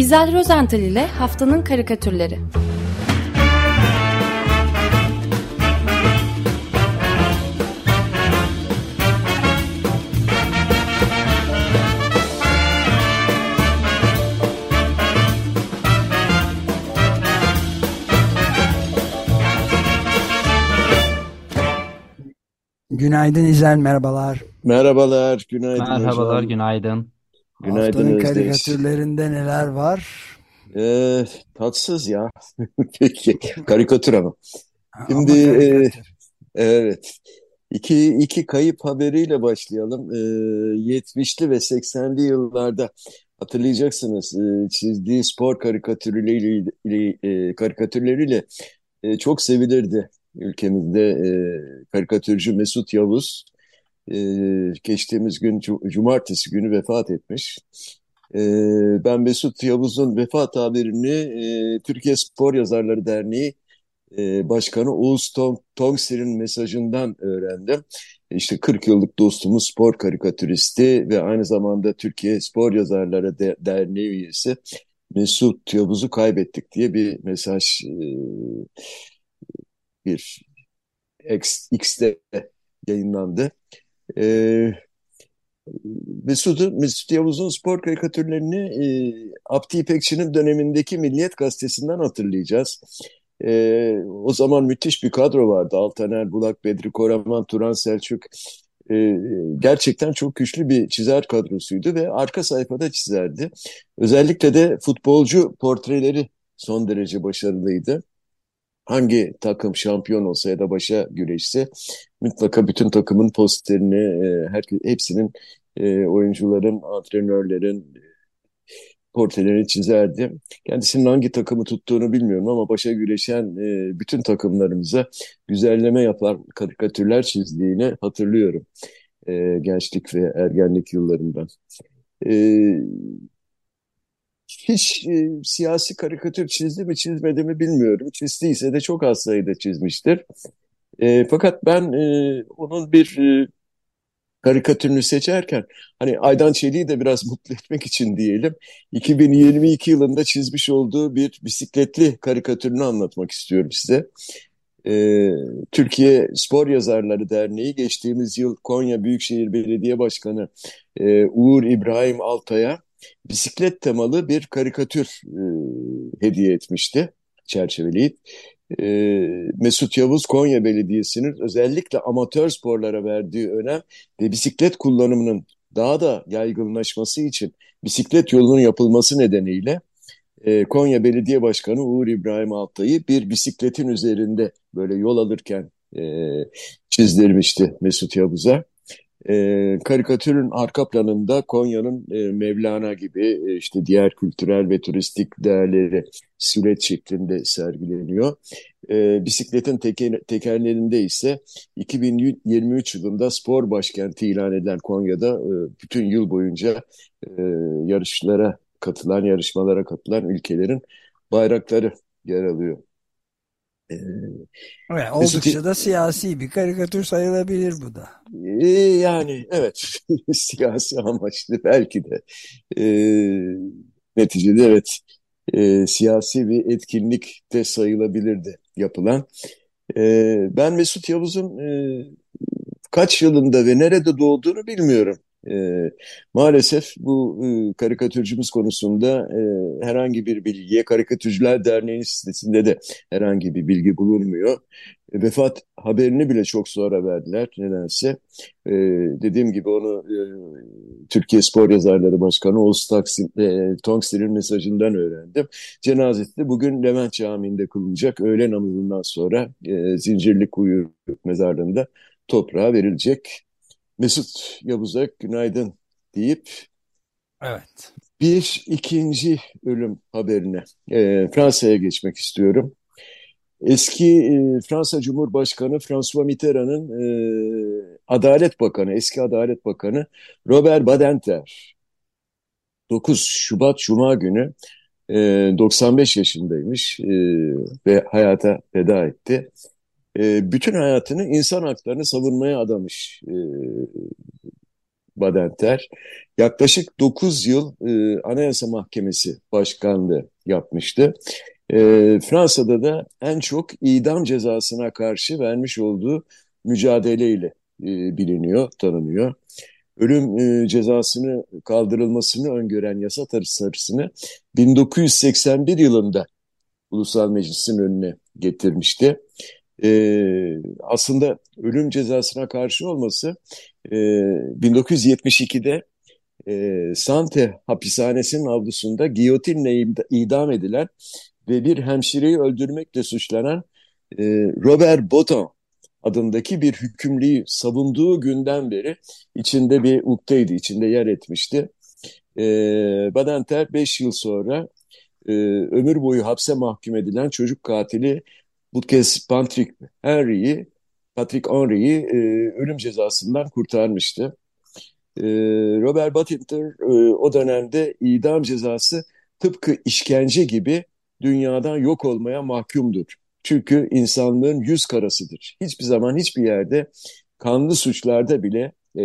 İzel Rozental ile Haftanın Karikatürleri Günaydın İzel, merhabalar. Merhabalar, günaydın Merhabalar, hocam. günaydın. Günaydın Haftanın Özdeş. karikatürlerinde neler var? Ee, tatsız ya. Peki, karikatür ama. Ama Şimdi e, karikatür. evet, iki, iki kayıp haberiyle başlayalım. Ee, 70'li ve 80'li yıllarda hatırlayacaksınız e, çizdiği spor karikatürleriyle, e, karikatürleriyle e, çok sevilirdi ülkemizde. E, karikatürcü Mesut Yavuz e, geçtiğimiz gün cu- cumartesi günü vefat etmiş. E, ben Mesut Yavuz'un vefat haberini e, Türkiye Spor Yazarları Derneği e, Başkanı Oğuz Tong Tongsir'in mesajından öğrendim. İşte 40 yıllık dostumuz spor karikatüristi ve aynı zamanda Türkiye Spor Yazarları De- Derneği üyesi Mesut Yavuz'u kaybettik diye bir mesaj e, bir X, X'te yayınlandı. E, Mesut'u, Mesut Yavuz'un spor karikatürlerini e, Abdi İpekçi'nin dönemindeki Milliyet Gazetesi'nden hatırlayacağız. E, o zaman müthiş bir kadro vardı. Altaner Bulak, Bedri Koraman, Turan Selçuk. E, gerçekten çok güçlü bir çizer kadrosuydu ve arka sayfada çizerdi. Özellikle de futbolcu portreleri son derece başarılıydı. Hangi takım şampiyon olsa ya da başa güreşse mutlaka bütün takımın posterini, e, hepsinin e, oyuncuların, antrenörlerin portrelerini çizerdi. Kendisinin hangi takımı tuttuğunu bilmiyorum ama başa güreşen e, bütün takımlarımıza güzelleme yapan karikatürler çizdiğini hatırlıyorum e, gençlik ve ergenlik yıllarından. E, hiç e, siyasi karikatür çizdi mi çizmedi mi bilmiyorum. Çizdiyse de çok az sayıda çizmiştir. E, fakat ben e, onun bir e, karikatürünü seçerken hani Aydan Çelik'i de biraz mutlu etmek için diyelim 2022 yılında çizmiş olduğu bir bisikletli karikatürünü anlatmak istiyorum size. Ee, Türkiye Spor Yazarları Derneği geçtiğimiz yıl Konya Büyükşehir Belediye Başkanı e, Uğur İbrahim Altay'a bisiklet temalı bir karikatür e, hediye etmişti çerçeveleyip. E, Mesut Yavuz Konya Belediyesi'nin özellikle amatör sporlara verdiği önem ve bisiklet kullanımının daha da yaygınlaşması için bisiklet yolunun yapılması nedeniyle e, Konya Belediye Başkanı Uğur İbrahim Altay'ı bir bisikletin üzerinde böyle yol alırken e, çizdirmişti Mesut Yavuz'a. E, karikatürün arka planında Konya'nın e, Mevlana gibi e, işte diğer kültürel ve turistik değerleri süreç şeklinde sergileniyor. E, bisikletin teke, tekerlerinde ise 2023 yılında spor başkenti ilan edilen Konya'da e, bütün yıl boyunca e, yarışlara katılan, yarışmalara katılan ülkelerin bayrakları yer alıyor. E, Evet, Mesut oldukça da siyasi bir karikatür sayılabilir bu da. e, yani evet siyasi amaçlı belki de e, neticede evet e, siyasi bir etkinlik de sayılabilirdi yapılan. E, ben Mesut Yavuz'un e, kaç yılında ve nerede doğduğunu bilmiyorum. E, maalesef bu e, karikatürcümüz konusunda e, herhangi bir bilgiye Karikatürcüler Derneği'nin sitesinde de herhangi bir bilgi bulunmuyor. Vefat haberini bile çok sonra verdiler nedense. E, dediğim gibi onu e, Türkiye Spor Yazarları Başkanı Oğuz Taksim, e, Tongsir'in mesajından öğrendim. Cenazesi bugün Levent Camii'nde kılınacak. Öğle namazından sonra e, Zincirlikuyu mezarlığında toprağa verilecek. Mesut Yavuz'a günaydın deyip Evet. bir ikinci ölüm haberine e, Fransa'ya geçmek istiyorum. Eski e, Fransa Cumhurbaşkanı François Mitterrand'ın e, Adalet Bakanı, eski Adalet Bakanı Robert Badinter 9 Şubat Cuma günü e, 95 yaşındaymış e, ve hayata veda etti. E, bütün hayatını insan haklarını savunmaya adamış e, Badenter. Yaklaşık 9 yıl e, Anayasa Mahkemesi başkanlığı yapmıştı. E, Fransa'da da en çok idam cezasına karşı vermiş olduğu mücadeleyle e, biliniyor, tanınıyor. Ölüm e, cezasını kaldırılmasını öngören yasa tasarısını 1981 yılında Ulusal Meclis'in önüne getirmişti. E, aslında ölüm cezasına karşı olması e, 1972'de e, Sante hapishanesinin avlusunda giyotinle idam edilen ve bir hemşireyi öldürmekle suçlanan e, Robert Botan adındaki bir hükümlüyü savunduğu günden beri içinde bir ukteydi, içinde yer etmişti. E, Badenter 5 yıl sonra e, ömür boyu hapse mahkum edilen çocuk katili bu kez Patrick Henry'i Patrick Henry'i e, ölüm cezasından kurtarmıştı. E, Robert Badinter e, o dönemde idam cezası tıpkı işkence gibi dünyadan yok olmaya mahkumdur. Çünkü insanlığın yüz karasıdır. Hiçbir zaman hiçbir yerde kanlı suçlarda bile e,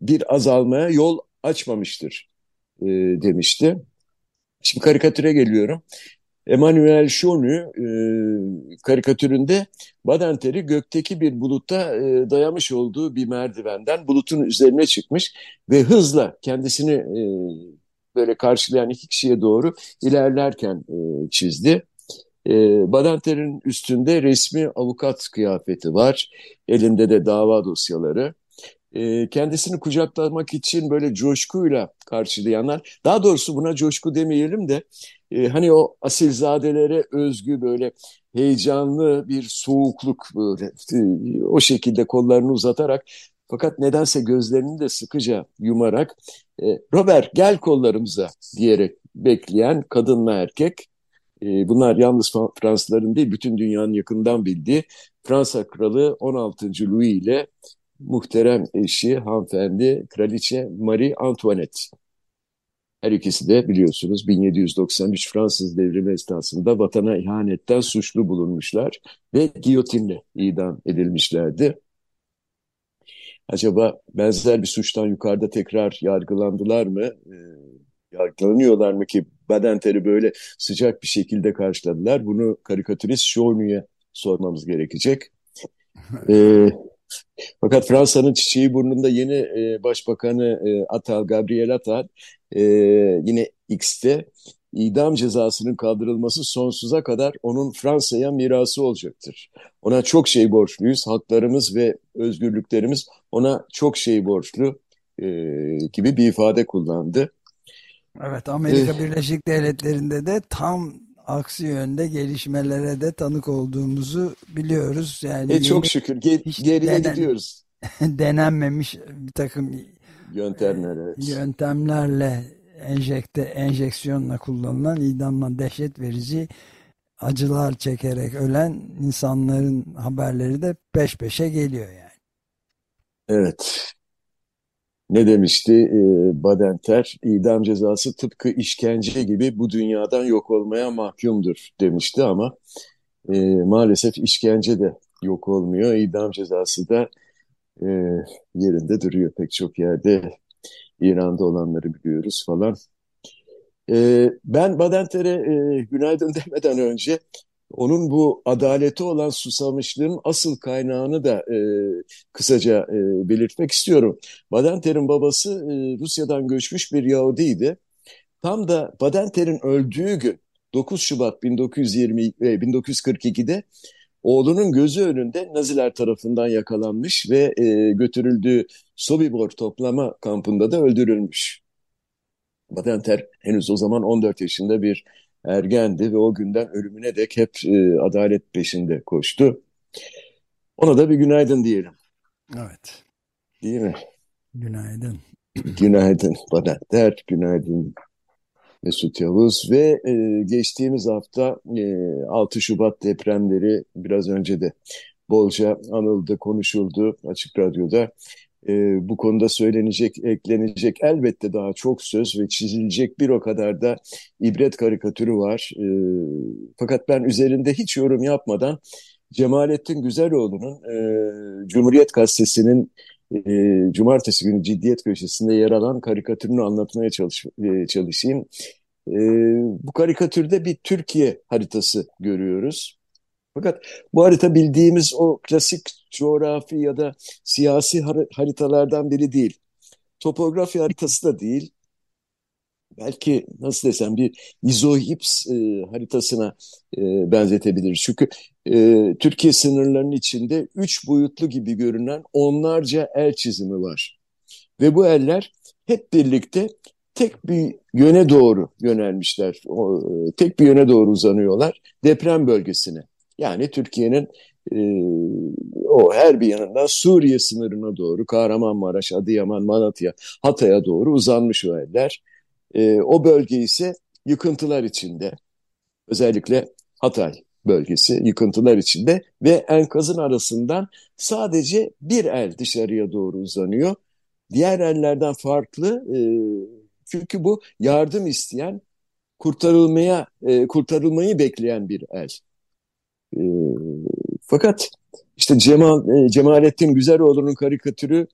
bir azalmaya yol açmamıştır e, demişti. Şimdi karikatüre geliyorum. Emmanuel Chonu e, karikatüründe Badenter'i gökteki bir bulutta e, dayamış olduğu bir merdivenden bulutun üzerine çıkmış ve hızla kendisini e, böyle karşılayan iki kişiye doğru ilerlerken e, çizdi. E, Badenter'in üstünde resmi avukat kıyafeti var, elinde de dava dosyaları e, kendisini kucaklamak için böyle coşkuyla karşılayanlar, daha doğrusu buna coşku demeyelim de e, hani o asilzadelere özgü böyle heyecanlı bir soğukluk böyle e, o şekilde kollarını uzatarak fakat nedense gözlerini de sıkıca yumarak e, Robert gel kollarımıza diyerek bekleyen kadın ve erkek e, bunlar yalnız Fransızların değil bütün dünyanın yakından bildiği Fransa Kralı 16. Louis ile muhterem eşi hanımefendi Kraliçe Marie Antoinette. Her ikisi de biliyorsunuz 1793 Fransız devrimi esnasında vatana ihanetten suçlu bulunmuşlar ve giyotinle idam edilmişlerdi. Acaba benzer bir suçtan yukarıda tekrar yargılandılar mı? E, yargılanıyorlar mı ki Badenter'i böyle sıcak bir şekilde karşıladılar? Bunu karikatürist Şornu'ya sormamız gerekecek. e, fakat Fransa'nın çiçeği burnunda yeni e, başbakanı e, Atal, Gabriel Atal e, yine X'te idam cezasının kaldırılması sonsuza kadar onun Fransa'ya mirası olacaktır. Ona çok şey borçluyuz. Haklarımız ve özgürlüklerimiz ona çok şey borçlu e, gibi bir ifade kullandı. Evet Amerika ee, Birleşik Devletleri'nde de tam aksi yönde gelişmelere de tanık olduğumuzu biliyoruz. Yani e, çok şükür Ger geriye denen, gidiyoruz. denenmemiş bir takım yöntemler, evet. yöntemlerle enjekte enjeksiyonla kullanılan idamla dehşet verici acılar çekerek ölen insanların haberleri de peş peşe geliyor yani. Evet. Ne demişti e, Badenter? İdam cezası tıpkı işkence gibi bu dünyadan yok olmaya mahkumdur demişti ama e, maalesef işkence de yok olmuyor. İdam cezası da e, yerinde duruyor pek çok yerde. İran'da olanları biliyoruz falan. E, ben Badenter'e e, günaydın demeden önce onun bu adaleti olan susamışlığın asıl kaynağını da e, kısaca e, belirtmek istiyorum. Badenter'in babası e, Rusya'dan göçmüş bir Yahudiydi. Tam da Badenter'in öldüğü gün 9 Şubat 1920 e, 1942'de oğlunun gözü önünde Naziler tarafından yakalanmış ve e, götürüldüğü Sobibor toplama kampında da öldürülmüş. Badenter henüz o zaman 14 yaşında bir ergendi ve o günden ölümüne dek hep e, adalet peşinde koştu. Ona da bir günaydın diyelim. Evet. Değil mi? Günaydın. Günaydın bana der, günaydın Mesut Yavuz ve e, geçtiğimiz hafta e, 6 Şubat depremleri biraz önce de bolca anıldı, konuşuldu Açık Radyo'da e, bu konuda söylenecek, eklenecek elbette daha çok söz ve çizilecek bir o kadar da ibret karikatürü var. E, fakat ben üzerinde hiç yorum yapmadan Cemalettin Güzeloğlu'nun e, Cumhuriyet Gazetesi'nin e, cumartesi günü ciddiyet köşesinde yer alan karikatürünü anlatmaya çalış, e, çalışayım. E, bu karikatürde bir Türkiye haritası görüyoruz. Fakat bu harita bildiğimiz o klasik coğrafi ya da siyasi haritalardan biri değil. Topografi haritası da değil. Belki nasıl desem bir izohips e, haritasına e, benzetebiliriz. Çünkü e, Türkiye sınırlarının içinde üç boyutlu gibi görünen onlarca el çizimi var. Ve bu eller hep birlikte tek bir yöne doğru yönelmişler. O, e, tek bir yöne doğru uzanıyorlar. Deprem bölgesine. Yani Türkiye'nin e, o her bir yanından Suriye sınırına doğru Kahramanmaraş, Adıyaman, Malatya, Hatay'a doğru uzanmış o eller. E, o bölge ise yıkıntılar içinde. Özellikle Hatay bölgesi yıkıntılar içinde ve enkazın arasından sadece bir el dışarıya doğru uzanıyor. Diğer ellerden farklı e, çünkü bu yardım isteyen kurtarılmaya e, kurtarılmayı bekleyen bir el. E, fakat işte Cemal, e, Cemalettin Güzeloğlu'nun karikatürü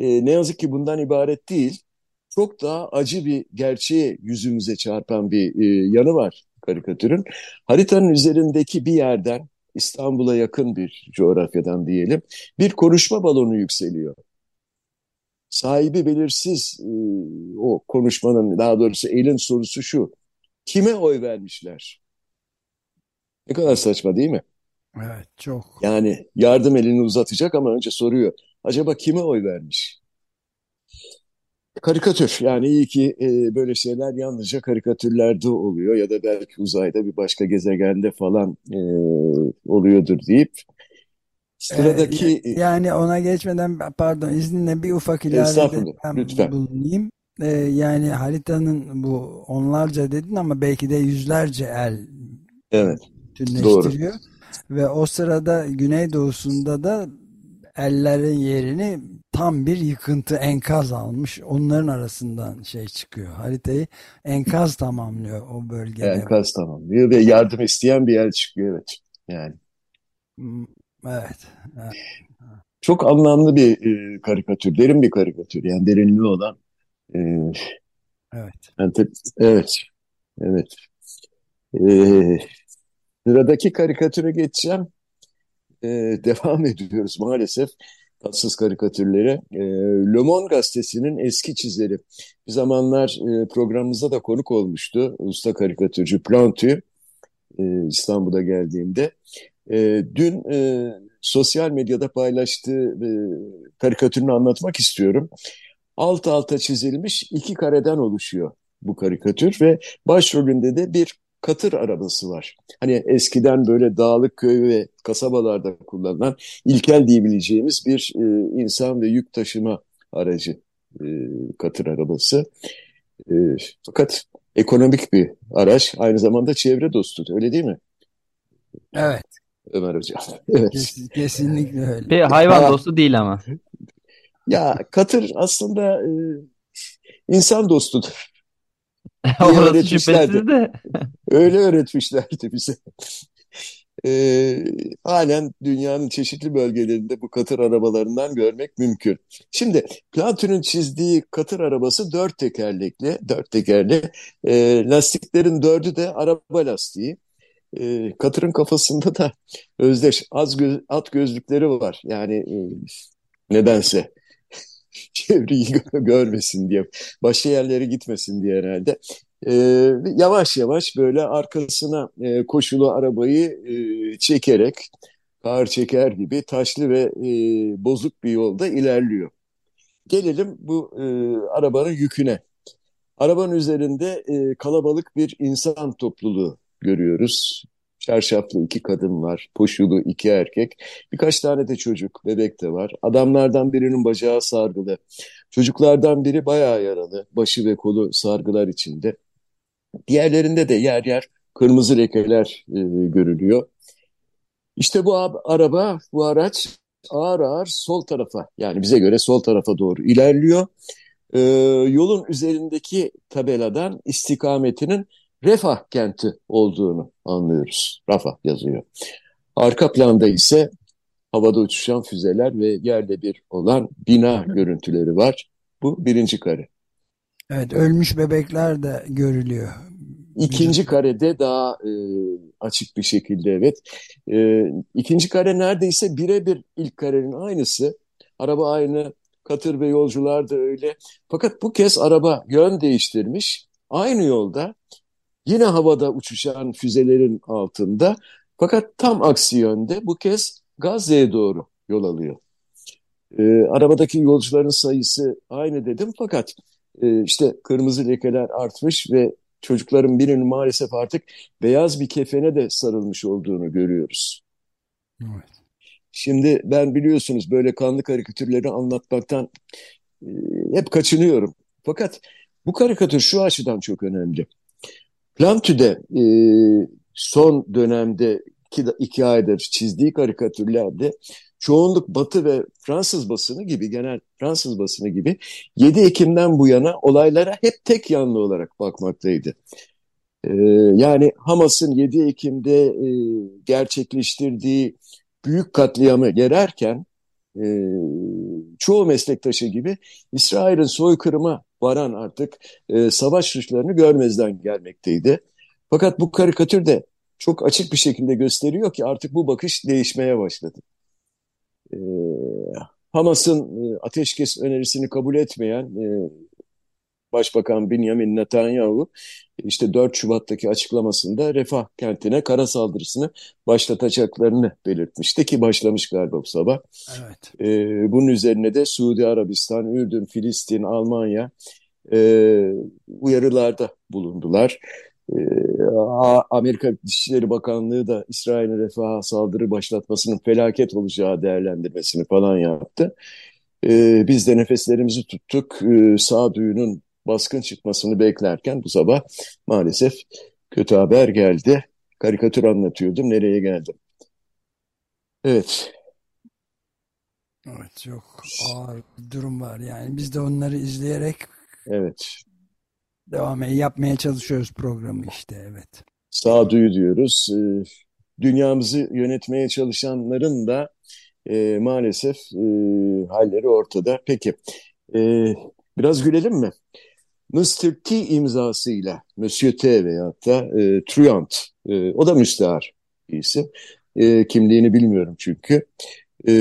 e, ne yazık ki bundan ibaret değil. Çok daha acı bir gerçeği yüzümüze çarpan bir e, yanı var karikatürün. Haritanın üzerindeki bir yerden İstanbul'a yakın bir coğrafyadan diyelim bir konuşma balonu yükseliyor. Sahibi belirsiz e, o konuşmanın daha doğrusu elin sorusu şu. Kime oy vermişler? Ne kadar saçma değil mi? Evet çok. Yani yardım elini uzatacak ama önce soruyor. Acaba kime oy vermiş? Karikatür yani iyi ki e, böyle şeyler yalnızca karikatürlerde oluyor ya da belki uzayda bir başka gezegende falan e, oluyordur deyip sıradaki ee, yani ona geçmeden pardon izninle bir ufak ilavede bulunayım. Ee, yani haritanın bu onlarca dedin ama belki de yüzlerce el evet, bütünleştiriyor. Doğru. Ve o sırada Güneydoğusunda da ellerin yerini tam bir yıkıntı enkaz almış. Onların arasından şey çıkıyor. Haritayı enkaz tamamlıyor o bölgede. Enkaz tamamlıyor ve yardım isteyen bir yer çıkıyor evet. Yani. Hmm, evet. evet. Çok anlamlı bir e, karikatür, derin bir karikatür. Yani derinliği olan. E, evet. Yani evet. Evet. E, sıradaki karikatüre geçeceğim. E, devam ediyoruz maalesef tatsız karikatürleri. E, Le Monde gazetesinin eski çizeri. Bir zamanlar e, programımızda da konuk olmuştu. Usta karikatürcü Plantu e, İstanbul'a geldiğinde. E, dün e, sosyal medyada paylaştığı e, karikatürünü anlatmak istiyorum. Alt alta çizilmiş iki kareden oluşuyor bu karikatür ve başrolünde de bir katır arabası var. Hani eskiden böyle dağlık köy ve kasabalarda kullanılan ilkel diyebileceğimiz bir e, insan ve yük taşıma aracı e, katır arabası. E, fakat ekonomik bir araç aynı zamanda çevre dostu öyle değil mi? Evet. Ömer Hocam. Evet. Kes, kesinlikle öyle. Bir hayvan dostu değil ama. Ya katır aslında e, insan dostudur. Orası şüphesiz de. Öyle öğretmişlerdi bize. E, halen dünyanın çeşitli bölgelerinde bu katır arabalarından görmek mümkün. Şimdi Platon'un çizdiği katır arabası dört tekerlekli, dört tekerli. E, lastiklerin dördü de araba lastiği. E, katırın kafasında da özdeş az göz, at gözlükleri var. Yani e, nedense çevreyi görmesin diye, başka yerlere gitmesin diye herhalde. E, yavaş yavaş böyle arkasına e, koşulu arabayı e, çekerek, kar çeker gibi taşlı ve e, bozuk bir yolda ilerliyor. Gelelim bu e, arabanın yüküne. Arabanın üzerinde e, kalabalık bir insan topluluğu görüyoruz. Çarşaflı iki kadın var, poşulu iki erkek, birkaç tane de çocuk, bebek de var. Adamlardan birinin bacağı sargılı, çocuklardan biri bayağı yaralı, başı ve kolu sargılar içinde. Diğerlerinde de yer yer kırmızı lekeler e, görülüyor. İşte bu araba, bu araç ağır ağır sol tarafa yani bize göre sol tarafa doğru ilerliyor. E, yolun üzerindeki tabeladan istikametinin Refah kenti olduğunu anlıyoruz. Rafah yazıyor. Arka planda ise havada uçuşan füzeler ve yerde bir olan bina görüntüleri var. Bu birinci kare. Evet, ölmüş bebekler de görülüyor. İkinci karede daha e, açık bir şekilde evet. E, ikinci kare neredeyse birebir ilk karenin aynısı. Araba aynı, katır ve yolcular da öyle. Fakat bu kez araba yön değiştirmiş. Aynı yolda yine havada uçuşan füzelerin altında. Fakat tam aksi yönde bu kez Gazze'ye doğru yol alıyor. E, arabadaki yolcuların sayısı aynı dedim fakat e, işte kırmızı lekeler artmış ve çocukların birinin maalesef artık beyaz bir kefene de sarılmış olduğunu görüyoruz. Evet. Şimdi ben biliyorsunuz böyle kanlı karikatürleri anlatmaktan e, hep kaçınıyorum. Fakat bu karikatür şu açıdan çok önemli. Plantü'de e, son dönemde iki, iki aydır çizdiği karikatürlerde çoğunluk Batı ve Fransız basını gibi, genel Fransız basını gibi 7 Ekim'den bu yana olaylara hep tek yanlı olarak bakmaktaydı. Ee, yani Hamas'ın 7 Ekim'de e, gerçekleştirdiği büyük katliamı gererken e, çoğu meslektaşı gibi İsrail'in soykırıma varan artık e, savaş suçlarını görmezden gelmekteydi. Fakat bu karikatür de çok açık bir şekilde gösteriyor ki artık bu bakış değişmeye başladı. Hamas'ın e, ateşkes önerisini kabul etmeyen e, Başbakan Benjamin Netanyahu işte 4 Şubat'taki açıklamasında Refah kentine kara saldırısını başlatacaklarını belirtmişti ki başlamış galiba bu sabah. Evet. E, bunun üzerine de Suudi Arabistan, Ürdün, Filistin, Almanya e, uyarılarda bulundular. E, Amerika Dışişleri Bakanlığı da İsrail'in refaha saldırı başlatmasının felaket olacağı değerlendirmesini falan yaptı. E, biz de nefeslerimizi tuttuk. E, sağduyunun baskın çıkmasını beklerken bu sabah maalesef kötü haber geldi. Karikatür anlatıyordum. Nereye geldim? Evet. Evet çok ağır bir durum var. Yani biz de onları izleyerek evet. Devam yapmaya çalışıyoruz programı işte. Evet. Sağduyu diyoruz. Ee, dünyamızı yönetmeye çalışanların da e, maalesef e, halleri ortada. Peki. E, biraz gülelim mi? Mr. T imzasıyla Monsieur T veyahut da e, Truant, e, o da müstehar bir isim. E, kimliğini bilmiyorum çünkü. E,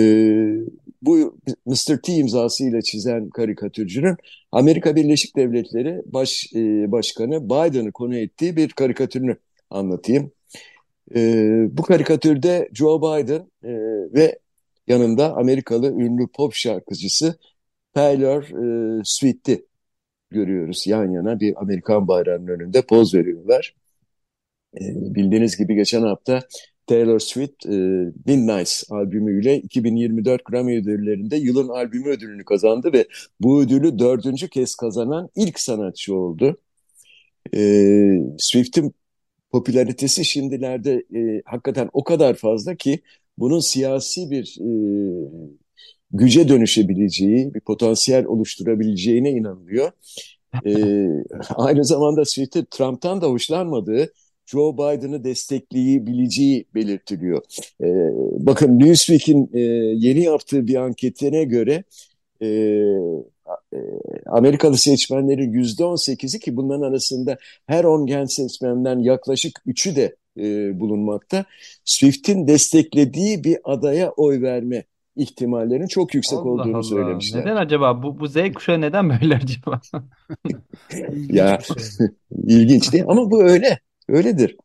bu Mr. T imzasıyla çizen karikatürcünün Amerika Birleşik Devletleri Baş, e, Başkanı Biden'ı konu ettiği bir karikatürünü anlatayım. E, bu karikatürde Joe Biden e, ve yanında Amerikalı ünlü pop şarkıcısı Taylor e, Swift'i görüyoruz. Yan yana bir Amerikan bayrağının önünde poz veriyorlar. E, bildiğiniz gibi geçen hafta Taylor Swift e, Midnights albümüyle 2024 Grammy ödüllerinde yılın albümü ödülünü kazandı ve bu ödülü dördüncü kez kazanan ilk sanatçı oldu. E, Swift'in popülaritesi şimdilerde e, hakikaten o kadar fazla ki bunun siyasi bir e, güce dönüşebileceği, bir potansiyel oluşturabileceğine inanılıyor. ee, aynı zamanda Swift'e Trump'tan da hoşlanmadığı Joe Biden'ı destekleyebileceği belirtiliyor. Ee, bakın Newsweek'in e, yeni yaptığı bir anketine göre e, e Amerikalı seçmenlerin yüzde on sekizi ki bunların arasında her on genç seçmenden yaklaşık üçü de e, bulunmakta. Swift'in desteklediği bir adaya oy verme ihtimallerin çok yüksek Allah olduğunu Allah. söylemişler. Neden acaba? Bu, bu Z kuşağı neden böyle acaba? ya şey. ilginç değil ama bu öyle. Öyledir.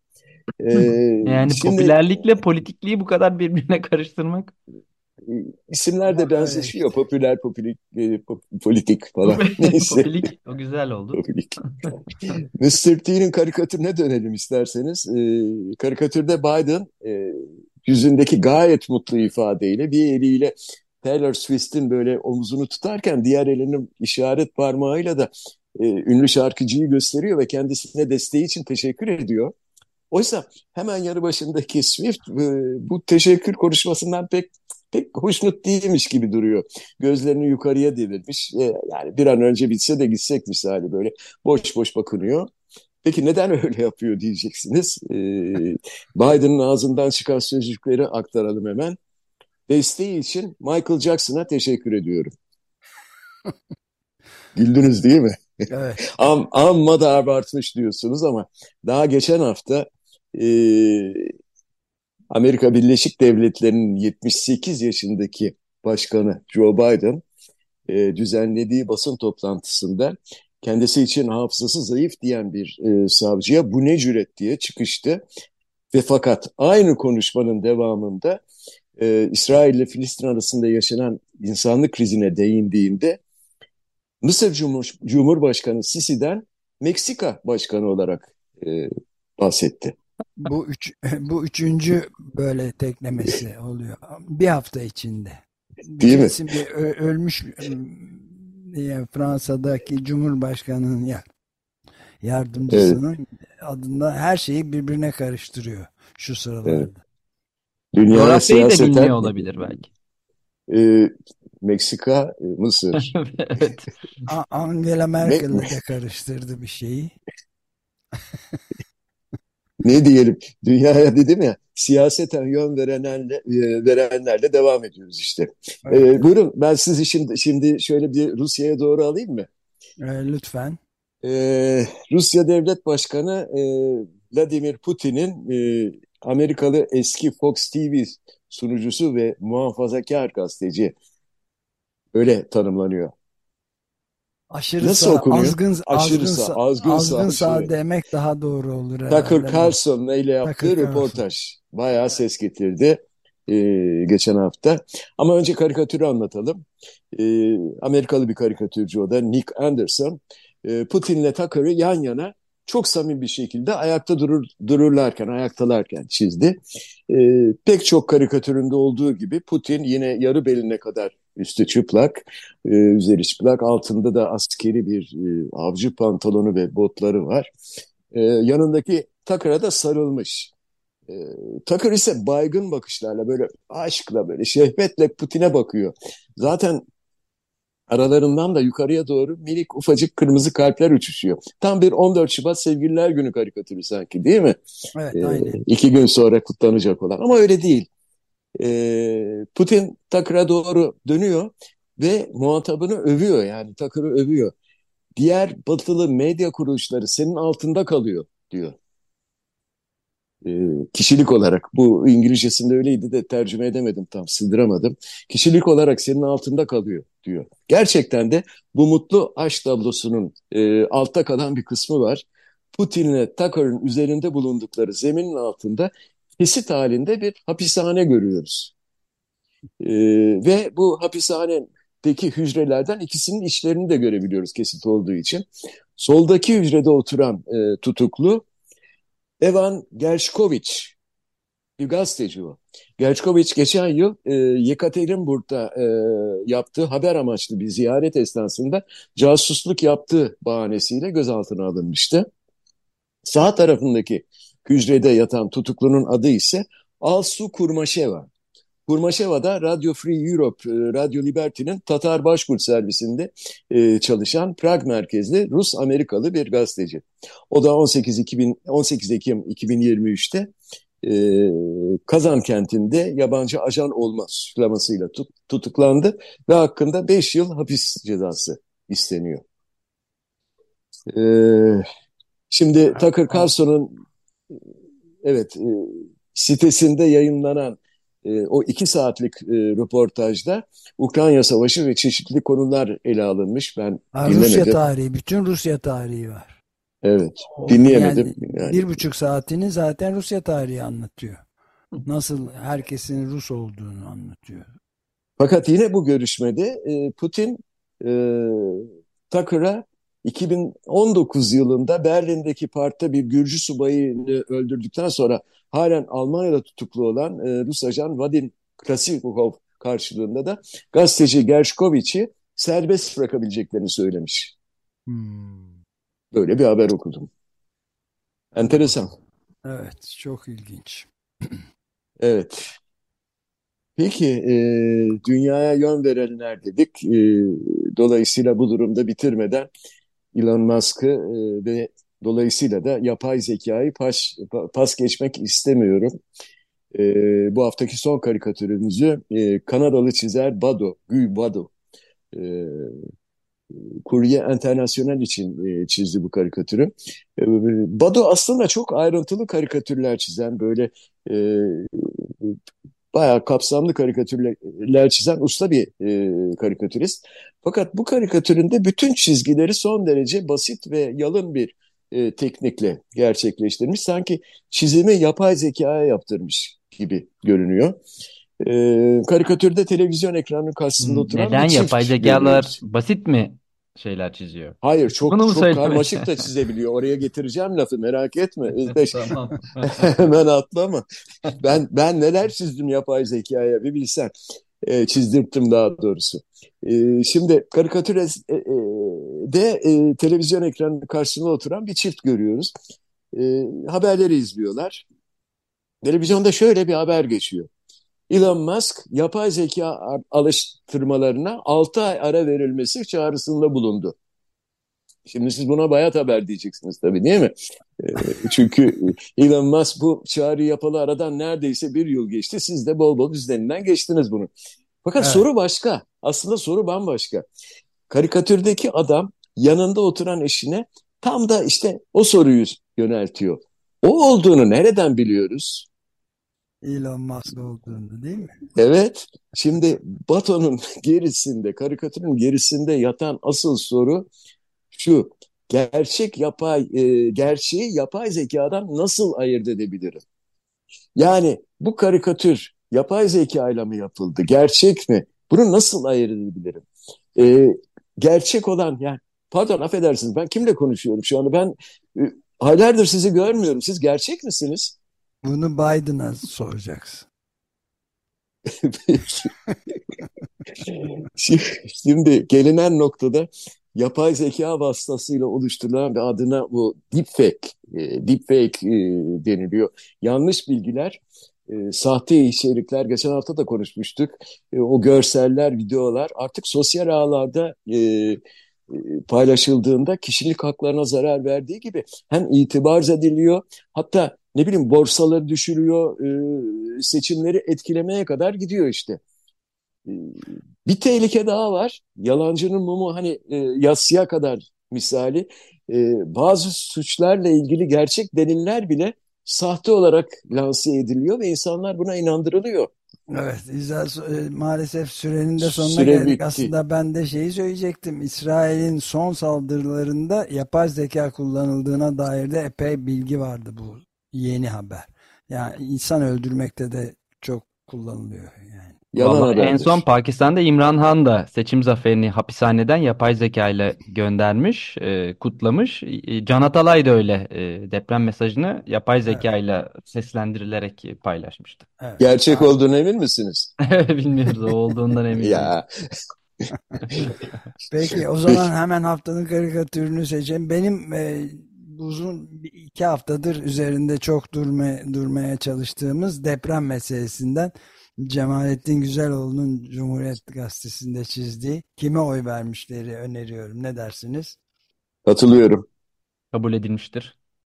Ee, yani şimdi, popülerlikle politikliği bu kadar birbirine karıştırmak. İsimler de benzeşiyor. Evet. Popüler, popülik, e, politik falan. Neyse. Popilik, o güzel oldu. Popilik. Mr. T'nin karikatürüne dönelim isterseniz. Ee, karikatürde Biden e, yüzündeki gayet mutlu ifadeyle bir eliyle Taylor Swift'in böyle omuzunu tutarken diğer elinin işaret parmağıyla da e, ünlü şarkıcıyı gösteriyor ve kendisine desteği için teşekkür ediyor. Oysa hemen yanı başındaki Swift e, bu teşekkür konuşmasından pek pek hoşnut değilmiş gibi duruyor. Gözlerini yukarıya devirmiş. E, yani bir an önce bitse de gitsek misali böyle boş boş bakınıyor. Peki neden öyle yapıyor diyeceksiniz. Ee, Biden'ın ağzından çıkan sözcükleri aktaralım hemen. desteği için Michael Jackson'a teşekkür ediyorum. Güldünüz değil mi? Evet. Am, amma da abartmış diyorsunuz ama daha geçen hafta e, Amerika Birleşik Devletleri'nin 78 yaşındaki başkanı Joe Biden e, düzenlediği basın toplantısında kendisi için hafızası zayıf diyen bir e, savcıya bu ne cüret diye çıkıştı. Ve fakat aynı konuşmanın devamında e, İsrail ile Filistin arasında yaşanan insanlık krizine değindiğinde Mısır Cumhur, Cumhurbaşkanı Sisi'den Meksika Başkanı olarak e, bahsetti. Bu üç, bu üçüncü böyle teklemesi oluyor. Bir hafta içinde. Değil mi? Bir ölmüş diye Fransa'daki Cumhurbaşkanı'nın ya yardımcısının evet. adında her şeyi birbirine karıştırıyor şu sıralarda. Evet. Dünya Coğrafyayı da bilmiyor olabilir belki. E, Meksika, e, Mısır. evet. Angela Merkel de karıştırdı bir şeyi. ne diyelim dünyaya dedim ya siyaseten yön verenlerle, e, verenlerle devam ediyoruz işte. Evet. Ee, buyurun ben sizi şimdi, şimdi şöyle bir Rusya'ya doğru alayım mı? Ee, lütfen. Ee, Rusya Devlet Başkanı e, Vladimir Putin'in e, Amerikalı eski Fox TV sunucusu ve muhafazakar gazeteci öyle tanımlanıyor. Aşırı Nasıl sağ, okunuyor? Azgın, Aşırı azgın, sağ, azgın, azgın sağ, sağ demek daha doğru olur. Tucker Carlson'la ile yaptığı Tucker röportaj Carlson. bayağı ses getirdi e, geçen hafta. Ama önce karikatürü anlatalım. E, Amerikalı bir karikatürcü o da Nick Anderson. E, Putin'le Tucker'ı yan yana çok samimi bir şekilde ayakta durur, dururlarken, ayaktalarken çizdi. E, pek çok karikatüründe olduğu gibi Putin yine yarı beline kadar üstü çıplak, e, üzeri çıplak, altında da askeri bir e, avcı pantolonu ve botları var. E, yanındaki Takır'a da sarılmış. E, Takır ise baygın bakışlarla böyle aşkla böyle şehvetle Putin'e bakıyor. Zaten Aralarından da yukarıya doğru minik ufacık kırmızı kalpler uçuşuyor. Tam bir 14 Şubat Sevgililer Günü karikatürü sanki değil mi? Evet aynen. İki gün sonra kutlanacak olan ama öyle değil. Ee, Putin Takır'a doğru dönüyor ve muhatabını övüyor yani Takır'ı övüyor. Diğer batılı medya kuruluşları senin altında kalıyor diyor e, kişilik olarak bu İngilizcesinde öyleydi de tercüme edemedim tam sığdıramadım. Kişilik olarak senin altında kalıyor diyor. Gerçekten de bu mutlu aşk tablosunun e, altta kalan bir kısmı var. Putin'le Tucker'ın üzerinde bulundukları zeminin altında kesit halinde bir hapishane görüyoruz. E, ve bu hapishanedeki hücrelerden ikisinin işlerini de görebiliyoruz kesit olduğu için. Soldaki hücrede oturan e, tutuklu Evan Gershkovich bir gazeteci o. Gershkovich geçen yıl e, Yekaterinburg'da e, yaptığı haber amaçlı bir ziyaret esnasında casusluk yaptığı bahanesiyle gözaltına alınmıştı. Sağ tarafındaki hücrede yatan tutuklunun adı ise Alsu Kurmaşeva. Kurmaşeva da Radio Free Europe, e, Radio Liberty'nin Tatar Başkurt servisinde e, çalışan Prag merkezli Rus-Amerikalı bir gazeteci. O da 18, 2000, 18 Ekim 2023'te e, Kazan kentinde yabancı ajan olma suçlamasıyla tut, tutuklandı ve hakkında 5 yıl hapis cezası isteniyor. E, şimdi Tucker Carlson'un evet e, sitesinde yayınlanan e, o iki saatlik e, röportajda Ukrayna Savaşı ve çeşitli konular ele alınmış. Ben ha, Rusya tarihi, bütün Rusya tarihi var. Evet, dinleyemedim. Yani, yani. Bir buçuk saatini zaten Rusya tarihi anlatıyor. Nasıl herkesin Rus olduğunu anlatıyor. Fakat yine bu görüşmede e, Putin e, Takır'a 2019 yılında Berlin'deki parkta bir Gürcü subayını öldürdükten sonra halen Almanya'da tutuklu olan e, Rus ajan Vadim Krasikov karşılığında da gazeteci Gershkovich'i serbest bırakabileceklerini söylemiş. Hmm. Böyle bir haber okudum. Enteresan. Evet, çok ilginç. evet. Peki, e, dünyaya yön verenler dedik. E, dolayısıyla bu durumda bitirmeden Elon Musk'ı e, ve dolayısıyla da yapay zekayı pas, pas geçmek istemiyorum. E, bu haftaki son karikatürümüzü e, Kanadalı çizer Bado, Guy Bado e, Kurye International için e, çizdi bu karikatürü. E, Bado aslında çok ayrıntılı karikatürler çizen böyle e, bayağı kapsamlı karikatürler çizen usta bir e, karikatürist. Fakat bu karikatüründe bütün çizgileri son derece basit ve yalın bir e, teknikle gerçekleştirmiş. Sanki çizimi yapay zekaya yaptırmış gibi görünüyor. E, karikatürde televizyon ekranının karşısında oturan Neden bir çift yapay zekalar basit mi şeyler çiziyor? Hayır çok Bunu çok karmaşık da çizebiliyor. Oraya getireceğim lafı merak etme. tamam. Hemen atlama. Ben ben neler çizdim yapay zekaya bir bilsen. E, çizdirttim daha doğrusu. E, şimdi karikatürde e, e, de e, televizyon ekranının karşısında oturan bir çift görüyoruz. E, haberleri izliyorlar. Televizyonda şöyle bir haber geçiyor. Elon Musk yapay zeka alıştırmalarına 6 ay ara verilmesi çağrısında bulundu. Şimdi siz buna bayat haber diyeceksiniz tabii değil mi? E, çünkü Elon Musk bu çağrı yapalı aradan neredeyse bir yıl geçti. Siz de bol bol üzerinden geçtiniz bunu. Fakat evet. soru başka. Aslında soru bambaşka. Karikatürdeki adam yanında oturan eşine tam da işte o soruyu yöneltiyor. O olduğunu nereden biliyoruz? Elon Musk olduğunu değil mi? Evet. Şimdi Bato'nun gerisinde, karikatürün gerisinde yatan asıl soru şu. Gerçek yapay, e, gerçeği yapay zekadan nasıl ayırt edebilirim? Yani bu karikatür yapay zeka ile mi yapıldı? Gerçek mi? Bunu nasıl ayırt edebilirim? E, gerçek olan yani pardon affedersiniz ben kimle konuşuyorum şu anda? Ben e, aylardır sizi görmüyorum. Siz gerçek misiniz? Bunu Biden'a soracaksın. Şimdi gelinen noktada yapay zeka vasıtasıyla oluşturulan bir adına bu deepfake, e, deepfake e, deniliyor. Yanlış bilgiler, e, sahte içerikler, geçen hafta da konuşmuştuk. E, o görseller, videolar artık sosyal ağlarda e, e, paylaşıldığında kişilik haklarına zarar verdiği gibi hem itibar ediliyor hatta ne bileyim borsaları düşürüyor, e, seçimleri etkilemeye kadar gidiyor işte. Bir tehlike daha var. Yalancının mumu hani e, yatsıya kadar misali. E, bazı suçlarla ilgili gerçek deliller bile sahte olarak lanse ediliyor ve insanlar buna inandırılıyor. Evet, İzal, e, maalesef sürenin de sonuna Süre geldik. Bitti. Aslında ben de şeyi söyleyecektim. İsrail'in son saldırılarında yapay zeka kullanıldığına dair de epey bilgi vardı bu yeni haber. Yani insan öldürmekte de çok kullanılıyor yani. Yalan en son Pakistan'da İmran Han da seçim zaferini hapishaneden yapay zeka ile göndermiş, e, kutlamış. Can Atalay da öyle e, deprem mesajını yapay zeka ile evet. seslendirilerek paylaşmıştı. Evet. Gerçek ha. olduğunu emin misiniz? Bilmiyoruz o olduğundan eminim. ya. Peki o zaman hemen haftanın karikatürünü seçelim. Benim e, uzun iki haftadır üzerinde çok durma, durmaya çalıştığımız deprem meselesinden Cemalettin Güzeloğlu'nun Cumhuriyet Gazetesi'nde çizdiği kime oy vermişleri öneriyorum. Ne dersiniz? Katılıyorum. Kabul edilmiştir.